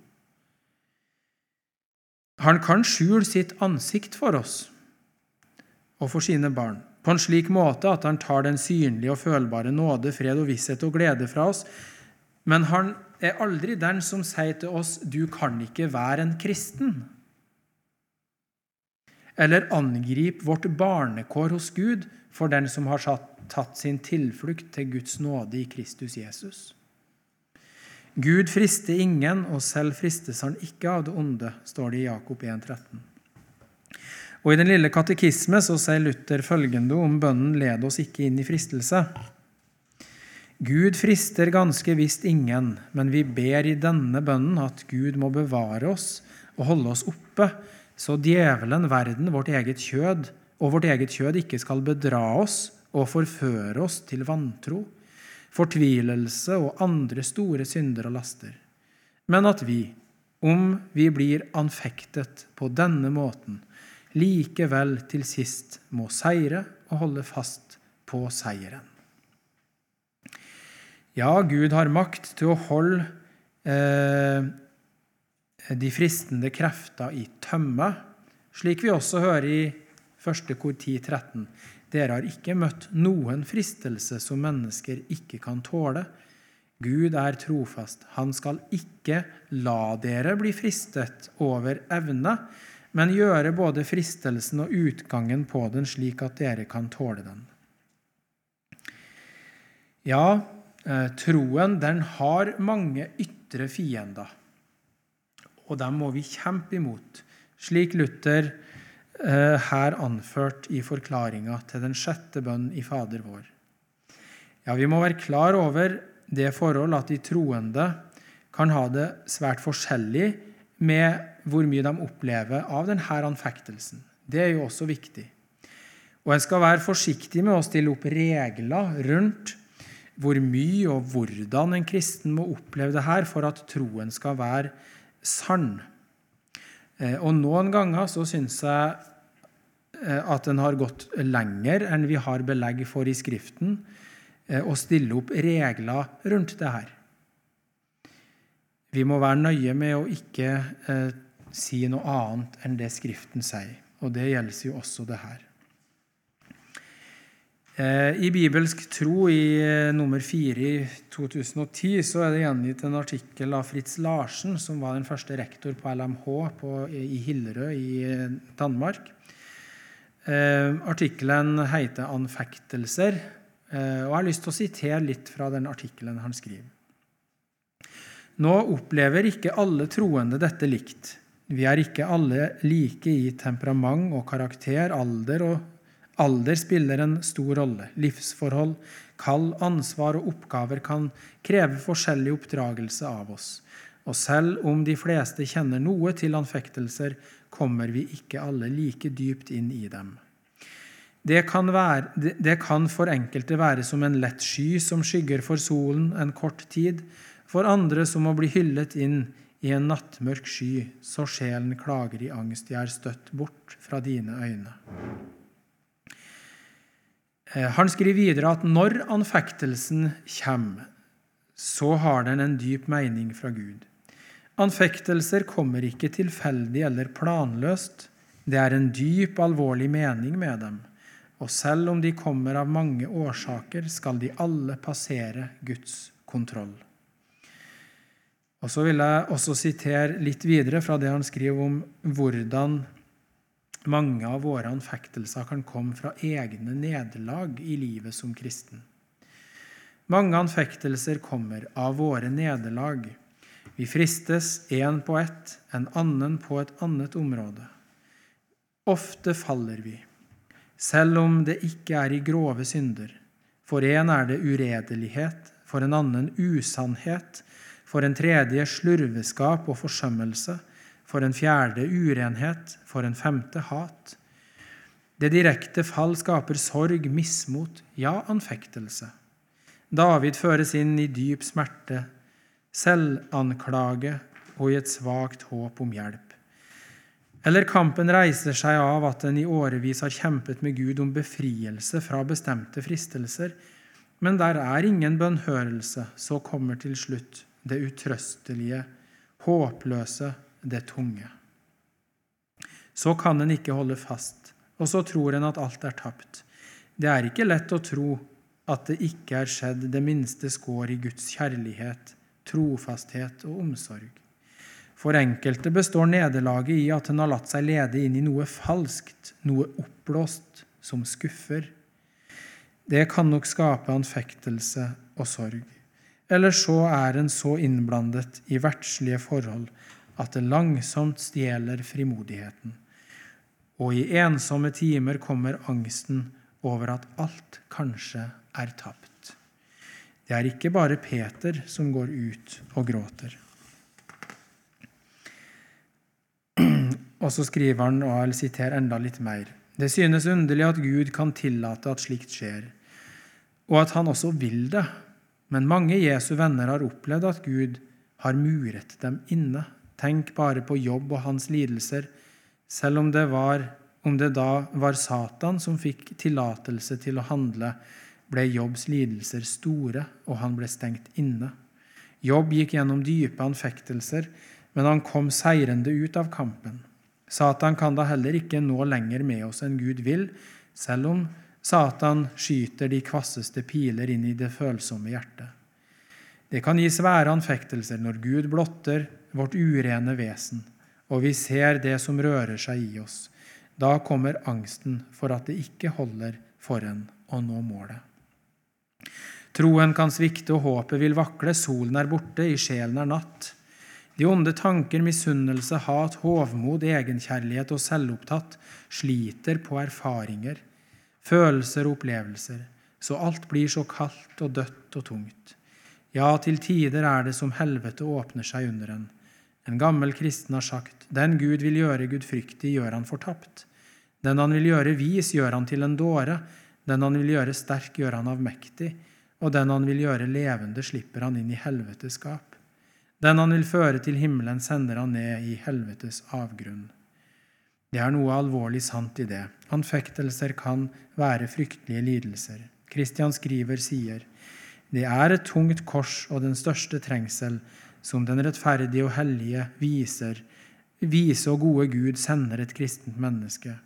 Han kan skjule sitt ansikt for oss og for sine barn, på en slik måte at han tar den synlige og følbare nåde, fred og visshet og glede fra oss. Men han er aldri den som sier til oss 'du kan ikke være en kristen', eller angrip vårt barnekår hos Gud for den som har tatt sin tilflukt til Guds nåde i Kristus Jesus. Gud frister ingen, og selv fristes han ikke av det onde, står det i Jakob 1, 13. Og I den lille katekisme så sier Luther følgende om bønnen 'Led oss ikke inn i fristelse'. Gud frister ganske visst ingen, men vi ber i denne bønnen at Gud må bevare oss og holde oss oppe, så djevelen, verden, vårt eget kjød og vårt eget kjød ikke skal bedra oss og forføre oss til vantro, fortvilelse og andre store synder og laster, men at vi, om vi blir anfektet på denne måten, likevel til sist må seire og holde fast på seieren. Ja, Gud har makt til å holde eh, de fristende krefter i tømme, slik vi også hører i 1. kor 10, 13. Dere har ikke møtt noen fristelse som mennesker ikke kan tåle. Gud er trofast. Han skal ikke la dere bli fristet over evne, men gjøre både fristelsen og utgangen på den slik at dere kan tåle den. Ja, Eh, troen den har mange ytre fiender, og dem må vi kjempe imot, slik Luther eh, her anført i forklaringa til den sjette bønn i Fader vår. Ja, Vi må være klar over det forhold at de troende kan ha det svært forskjellig med hvor mye de opplever av denne anfektelsen. Det er jo også viktig. Og En skal være forsiktig med å stille opp regler rundt hvor mye og hvordan en kristen må oppleve det her for at troen skal være sann. Eh, og Noen ganger så syns jeg eh, at en har gått lenger enn vi har belegg for i Skriften, og å stille opp regler rundt det her. Vi må være nøye med å ikke si noe annet enn det Skriften sier. Og det gjelder jo også det her. Eh, I Bibelsk tro i eh, nummer fire i 2010 så er det gjengitt en artikkel av Fritz Larsen, som var den første rektor på LMH på, i Hillerød i eh, Danmark. Artikkelen heter 'Anfektelser', og jeg har lyst til å sitere litt fra den artikkelen han skriver. Nå opplever ikke alle troende dette likt. Vi er ikke alle like i temperament og karakter, alder og Alder spiller en stor rolle. Livsforhold, kall, ansvar og oppgaver kan kreve forskjellig oppdragelse av oss. Og selv om de fleste kjenner noe til anfektelser, kommer vi ikke alle like dypt inn i dem. Det kan, være, det kan, for enkelte være som en lett sky som skygger for solen en kort tid, for andre som å bli hyllet inn i en nattmørk sky, så sjelen klager i angst, jeg er støtt bort fra dine øyne. Eh, han skriver videre at når anfektelsen kommer, så har den en dyp mening fra Gud. Anfektelser kommer ikke tilfeldig eller planløst. Det er en dyp, alvorlig mening med dem. Og selv om de kommer av mange årsaker, skal de alle passere Guds kontroll. Og Så vil jeg også sitere litt videre fra det han skriver om hvordan mange av våre anfektelser kan komme fra egne nederlag i livet som kristen. Mange anfektelser kommer av våre nederlag. Vi fristes én på ett, en annen på et annet område. Ofte faller vi, selv om det ikke er i grove synder. For en er det uredelighet, for en annen usannhet, for en tredje slurveskap og forsømmelse for en fjerde urenhet, for en femte hat. Det direkte fall skaper sorg, mismot, ja, anfektelse. David føres inn i dyp smerte, selvanklage og i et svakt håp om hjelp. Eller kampen reiser seg av at en i årevis har kjempet med Gud om befrielse fra bestemte fristelser, men der er ingen bønnhørelse, så kommer til slutt det utrøstelige, håpløse det tunge. Så kan en ikke holde fast, og så tror en at alt er tapt. Det er ikke lett å tro at det ikke er skjedd det minste skår i Guds kjærlighet, trofasthet og omsorg. For enkelte består nederlaget i at en har latt seg lede inn i noe falskt, noe oppblåst, som skuffer. Det kan nok skape anfektelse og sorg. Eller så er en så innblandet i verdslige forhold at det langsomt stjeler frimodigheten. og i ensomme timer kommer angsten over at alt kanskje er tapt. Det er ikke bare Peter som går ut og gråter. Og så skriver han, og jeg siterer enda litt mer. Det synes underlig at Gud kan tillate at slikt skjer, og at han også vil det. Men mange Jesu venner har opplevd at Gud har muret dem inne. Tenk bare på jobb og hans lidelser. Selv om det, var, om det da var Satan som fikk tillatelse til å handle, ble Jobbs lidelser store, og han ble stengt inne. Jobb gikk gjennom dype anfektelser, men han kom seirende ut av kampen. Satan kan da heller ikke nå lenger med oss enn Gud vil, selv om Satan skyter de kvasseste piler inn i det følsomme hjertet. Det kan gi svære anfektelser når Gud blotter vårt urene vesen, og vi ser det som rører seg i oss. Da kommer angsten for at det ikke holder for en å nå målet. Troen kan svikte, og håpet vil vakle. Solen er borte, i sjelen er natt. De onde tanker, misunnelse, hat, hovmod, egenkjærlighet og selvopptatt sliter på erfaringer følelser og opplevelser, så alt blir så kaldt og dødt og tungt. Ja, til tider er det som helvete åpner seg under en. En gammel kristen har sagt, den Gud vil gjøre gudfryktig, gjør han fortapt. Den han vil gjøre vis, gjør han til en dåre. Den han vil gjøre sterk, gjør han avmektig. Og den han vil gjøre levende, slipper han inn i helvetes skap. Den han vil føre til himmelen, sender han ned i helvetes avgrunn. Det er noe alvorlig sant i det. Anfektelser kan være fryktelige lidelser. Kristian skriver sier, det er et tungt kors og den største trengsel som den rettferdige og hellige viser, vise og gode Gud sender et kristent menneske.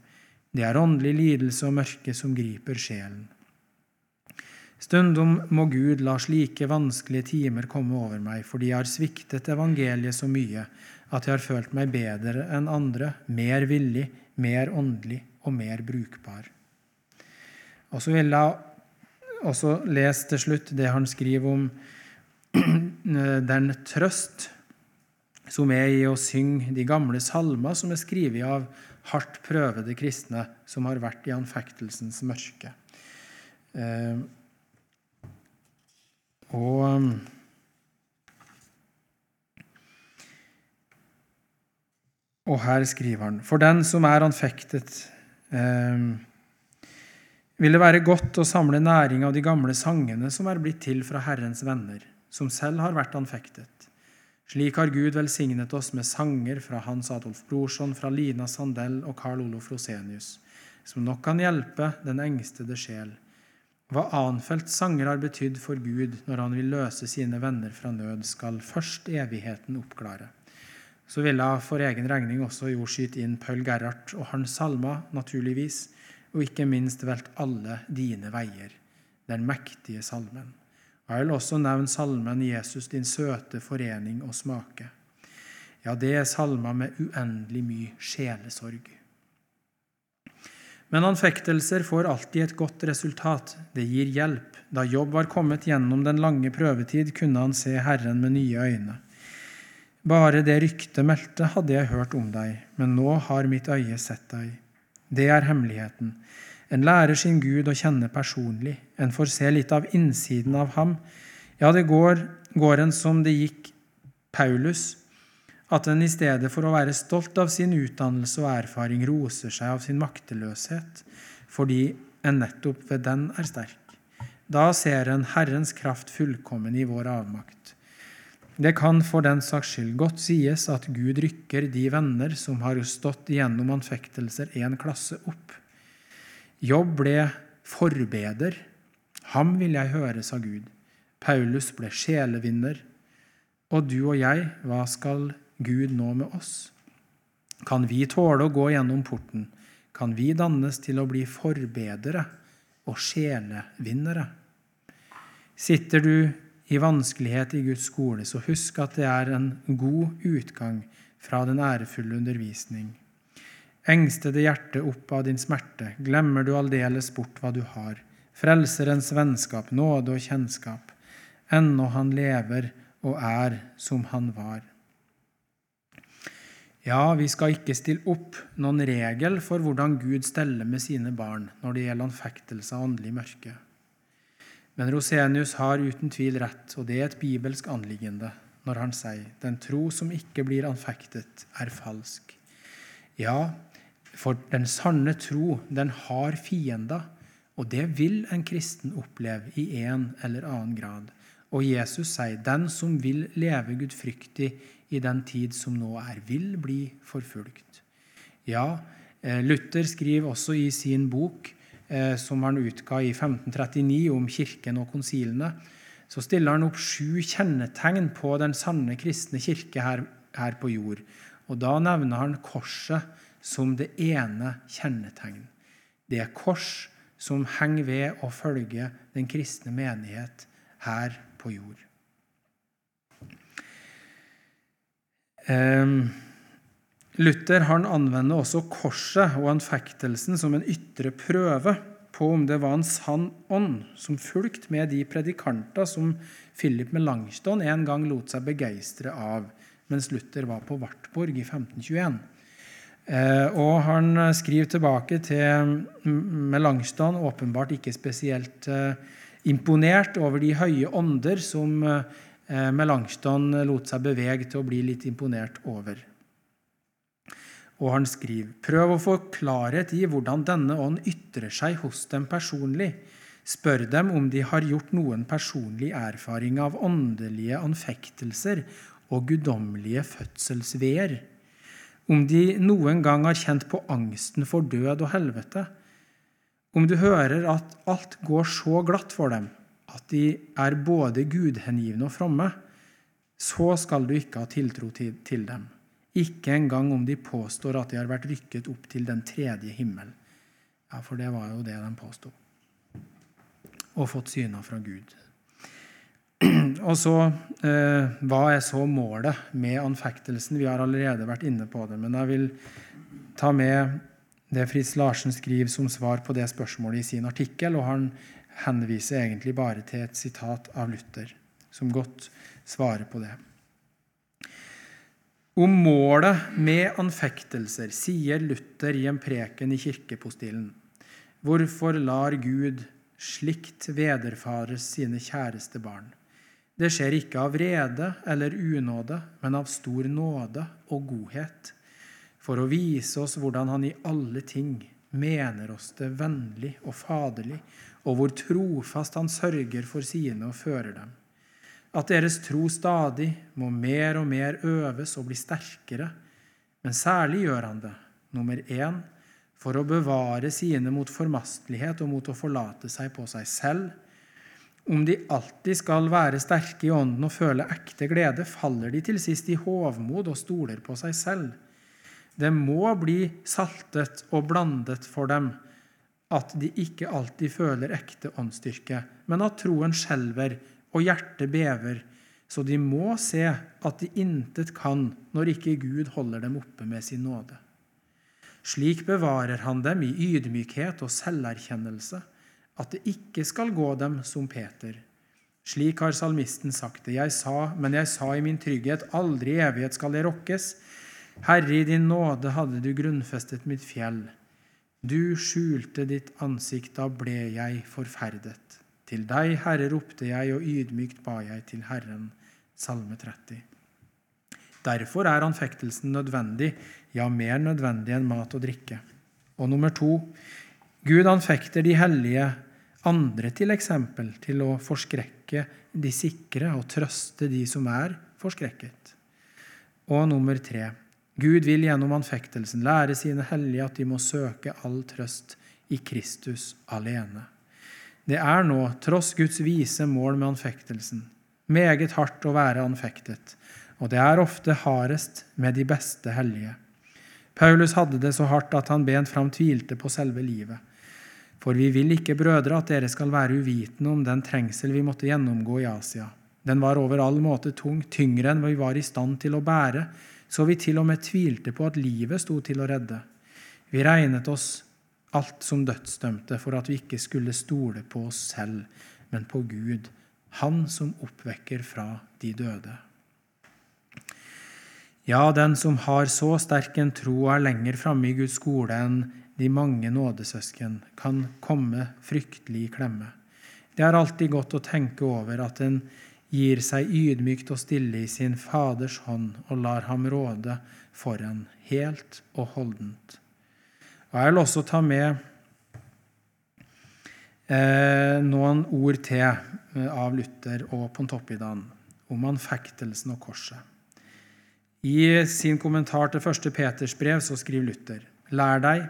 Det er åndelig lidelse og mørke som griper sjelen. Stundom må Gud la slike vanskelige timer komme over meg, fordi jeg har sviktet evangeliet så mye at jeg har følt meg bedre enn andre, mer villig, mer åndelig og mer brukbar. Og så vil jeg også lese til slutt det han skriver om den trøst som er i å synge de gamle salmer som er skrevet av hardt prøvede kristne som har vært i anfektelsens mørke. Eh, og Og her skriver han For den som er anfektet, eh, vil det være godt å samle næring av de gamle sangene som er blitt til fra Herrens venner, som selv har vært anfektet. Slik har Gud velsignet oss med sanger fra Hans Adolf Brorson, fra Lina Sandell og Carl Olof Rosenius, som nok kan hjelpe den engstede sjel. Hva Anfeldts sanger har betydd for Gud når han vil løse sine venner fra nød, skal først evigheten oppklare. Så vil jeg for egen regning også jo skyte inn Paul Gerhardt og hans salmer, naturligvis, og ikke minst velt alle dine veier, den mektige salmen. Jeg vil også nevne salmen 'Jesus, din søte forening og smake'. Ja, det er salmer med uendelig mye sjelesorg. Men anfektelser får alltid et godt resultat. Det gir hjelp. Da Jobb var kommet gjennom den lange prøvetid, kunne han se Herren med nye øyne. Bare det ryktet meldte, hadde jeg hørt om deg, men nå har mitt øye sett deg. Det er hemmeligheten. En lærer sin Gud å kjenne personlig. En får se litt av innsiden av ham. Ja, det går, går en som det gikk Paulus, at en i stedet for å være stolt av sin utdannelse og erfaring roser seg av sin makteløshet, fordi en nettopp ved den er sterk. Da ser en Herrens kraft fullkommen i vår avmakt. Det kan for den saks skyld godt sies at Gud rykker de venner som har stått gjennom anfektelser, en klasse opp. Jobb ble forbeder. Ham vil jeg høre, sa Gud. Paulus ble sjelevinner. Og du og jeg, hva skal Gud nå med oss? Kan vi tåle å gå gjennom porten? Kan vi dannes til å bli forbedere og sjelevinnere? Sitter du i vanskelighet i Guds skole, så husk at det er en god utgang fra den ærefulle undervisning. Engstede hjerte opp av din smerte, glemmer du aldeles bort hva du har. Frelserens vennskap, nåde og kjennskap. Ennå han lever og er som han var. Ja, vi skal ikke stille opp noen regel for hvordan Gud steller med sine barn når det gjelder anfektelse av åndelig mørke. Men Rosenius har uten tvil rett, og det er et bibelsk anliggende når han sier den tro som ikke blir anfektet, er falsk. Ja, for den sanne tro, den har fiender, og det vil en kristen oppleve i en eller annen grad. Og Jesus sier den som vil leve gudfryktig i den tid som nå er, vil bli forfulgt. Ja, eh, Luther skriver også i sin bok, eh, som han utga i 1539 om kirken og konsilene, så stiller han opp sju kjennetegn på den sanne kristne kirke her, her på jord. Og da nevner han korset som det ene kjennetegn. Det er kors som henger ved å følge den kristne menighet her på jord. Ehm, Luther han anvender også korset og anfektelsen som en ytre prøve på om det var en sann ånd som fulgte med de predikanter som Philip Melanchthon en gang lot seg begeistre av mens Luther var på Wartburg i 1521. Eh, og han skriver tilbake til Melanchthon, åpenbart ikke spesielt eh, imponert over de høye ånder som eh, Eh, Melanchthon lot seg bevege til å bli litt imponert over. Og han skriver.: Prøv å få klarhet i hvordan denne ånd ytrer seg hos dem personlig. Spør dem om de har gjort noen personlig erfaring av åndelige anfektelser og guddommelige fødselsveer. Om de noen gang har kjent på angsten for død og helvete. Om du hører at alt går så glatt for dem, at de er både gudhengivne og fromme, så skal du ikke ha tiltro til dem. Ikke engang om de påstår at de har vært rykket opp til den tredje himmel. Ja, for det var jo det de påsto. Og fått syner fra Gud. Og så, eh, Hva er så målet med anfektelsen? Vi har allerede vært inne på det. Men jeg vil ta med det Fritz Larsen skriver som svar på det spørsmålet i sin artikkel. og Han henviser egentlig bare til et sitat av Luther, som godt svarer på det. Om målet med anfektelser sier Luther i en preken i kirkepostilen. Hvorfor lar Gud slikt vederfares sine kjæreste barn? Det skjer ikke av vrede eller unåde, men av stor nåde og godhet, for å vise oss hvordan Han i alle ting mener oss det vennlig og faderlig, og hvor trofast han sørger for sine og fører dem. At deres tro stadig må mer og mer øves og bli sterkere. Men særlig gjør han det, nummer én, for å bevare sine mot formastelighet og mot å forlate seg på seg selv. Om de alltid skal være sterke i ånden og føle ekte glede, faller de til sist i hovmod og stoler på seg selv. Det må bli saltet og blandet for dem at de ikke alltid føler ekte åndsstyrke, men at troen skjelver og hjertet bever, så de må se at de intet kan når ikke Gud holder dem oppe med sin nåde. Slik bevarer han dem i ydmykhet og selverkjennelse, at det ikke skal gå dem som Peter. Slik har salmisten sagt det. Jeg sa, men jeg sa i min trygghet, aldri i evighet skal jeg rokkes. Herre, i din nåde hadde du grunnfestet mitt fjell. Du skjulte ditt ansikt, da ble jeg forferdet. Til deg, Herre, ropte jeg, og ydmykt ba jeg til Herren. Salme 30. Derfor er anfektelsen nødvendig, ja, mer nødvendig enn mat og drikke. Og nummer to Gud anfekter de hellige andre til eksempel til å forskrekke de sikre og trøste de som er forskrekket. Og nummer tre Gud vil gjennom anfektelsen lære sine hellige at de må søke all trøst i Kristus alene. Det er nå, tross Guds vise mål med anfektelsen, meget hardt å være anfektet, og det er ofte hardest med de beste hellige. Paulus hadde det så hardt at han bent fram tvilte på selve livet. For vi vil ikke, brødre, at dere skal være uvitende om den trengsel vi måtte gjennomgå i Asia. Den var over all måte tung, tyngre enn vi var i stand til å bære, så vi til og med tvilte på at livet sto til å redde. Vi regnet oss alt som dødsdømte for at vi ikke skulle stole på oss selv, men på Gud, Han som oppvekker fra de døde. Ja, den som har så sterk en tro er lenger framme i Guds skole enn de mange nådesøsken, kan komme fryktelig i klemme. Det er alltid godt å tenke over at en gir seg ydmykt og stille i sin Faders hånd og lar ham råde for en helt og holdent. Og Jeg vil også ta med eh, noen ord til eh, av Luther og Pontoppidan om anfektelsen og korset. I sin kommentar til 1. Peters brev så skriver Luther.: Lær deg,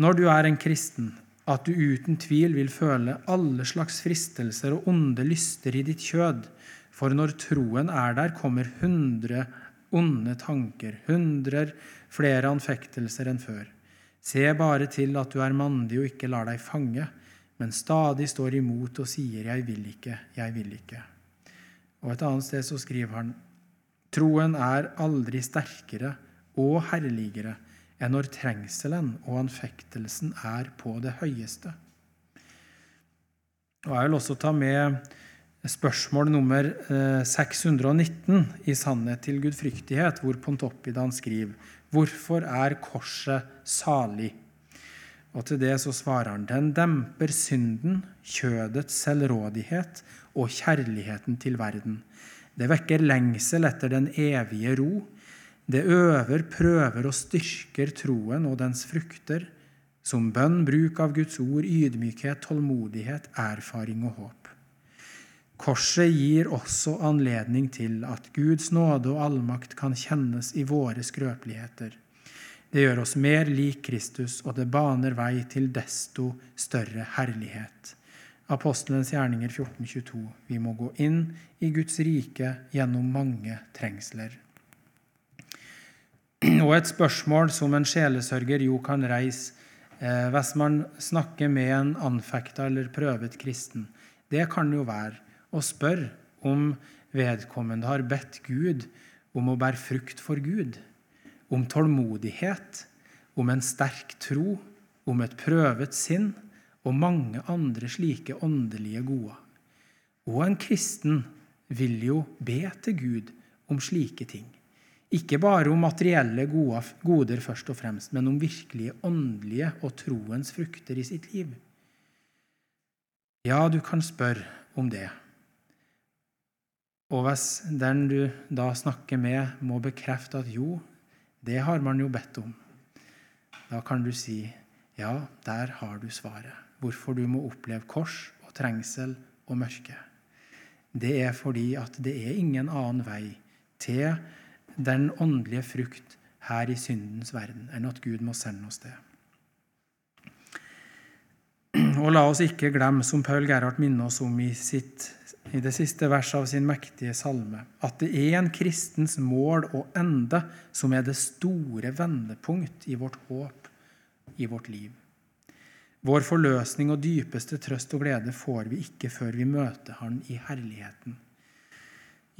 når du er en kristen, at du uten tvil vil føle alle slags fristelser og onde lyster i ditt kjød, for når troen er der, kommer hundre onde tanker, hundrer flere anfektelser enn før. Se bare til at du er mandig og ikke lar deg fange, men stadig står imot og sier 'jeg vil ikke, jeg vil ikke'. Og Et annet sted så skriver han troen er aldri sterkere og herligere enn når trengselen og anfektelsen er på det høyeste. Og Jeg vil også ta med spørsmål nummer 619 eh, i Sannhet til gudfryktighet, hvor Pontoppidan skriver Hvorfor er korset salig? Og til det så svarer han den demper synden, kjødets selvrådighet og kjærligheten til verden. Det vekker lengsel etter den evige ro. Det øver, prøver og styrker troen og dens frukter, som bønn, bruk av Guds ord, ydmykhet, tålmodighet, erfaring og håp. Korset gir også anledning til at Guds nåde og allmakt kan kjennes i våre skrøpeligheter. Det gjør oss mer lik Kristus, og det baner vei til desto større herlighet. Apostelens gjerninger 1422. Vi må gå inn i Guds rike gjennom mange trengsler. Og et spørsmål som en sjelesørger jo kan reise eh, hvis man snakker med en anfekta eller prøvet kristen, det kan jo være å spørre om vedkommende har bedt Gud om å bære frukt for Gud om tålmodighet, om en sterk tro, om et prøvet sinn og mange andre slike åndelige gode. Og en kristen vil jo be til Gud om slike ting. Ikke bare om materielle goder først og fremst, men om virkelige åndelige og troens frukter i sitt liv. Ja, du kan spørre om det. Og hvis den du da snakker med, må bekrefte at jo, det har man jo bedt om. Da kan du si ja, der har du svaret. Hvorfor du må oppleve kors og trengsel og mørke. Det er fordi at det er ingen annen vei til den åndelige frukt her i syndens verden enn at Gud må sende oss det. Og la oss ikke glemme, som Paul Gerhard minner oss om i sitt i det siste verset av sin mektige salme, at det er en kristens mål og ende som er det store vendepunkt i vårt håp, i vårt liv. Vår forløsning og dypeste trøst og glede får vi ikke før vi møter Han i herligheten.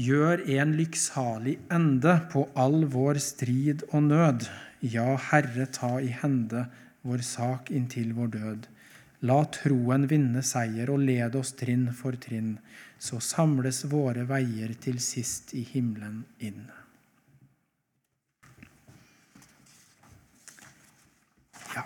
Gjør en lykksalig ende på all vår strid og nød. Ja, Herre, ta i hende vår sak inntil vår død. La troen vinne seier og led oss trinn for trinn, så samles våre veier til sist i himmelen inn. Ja.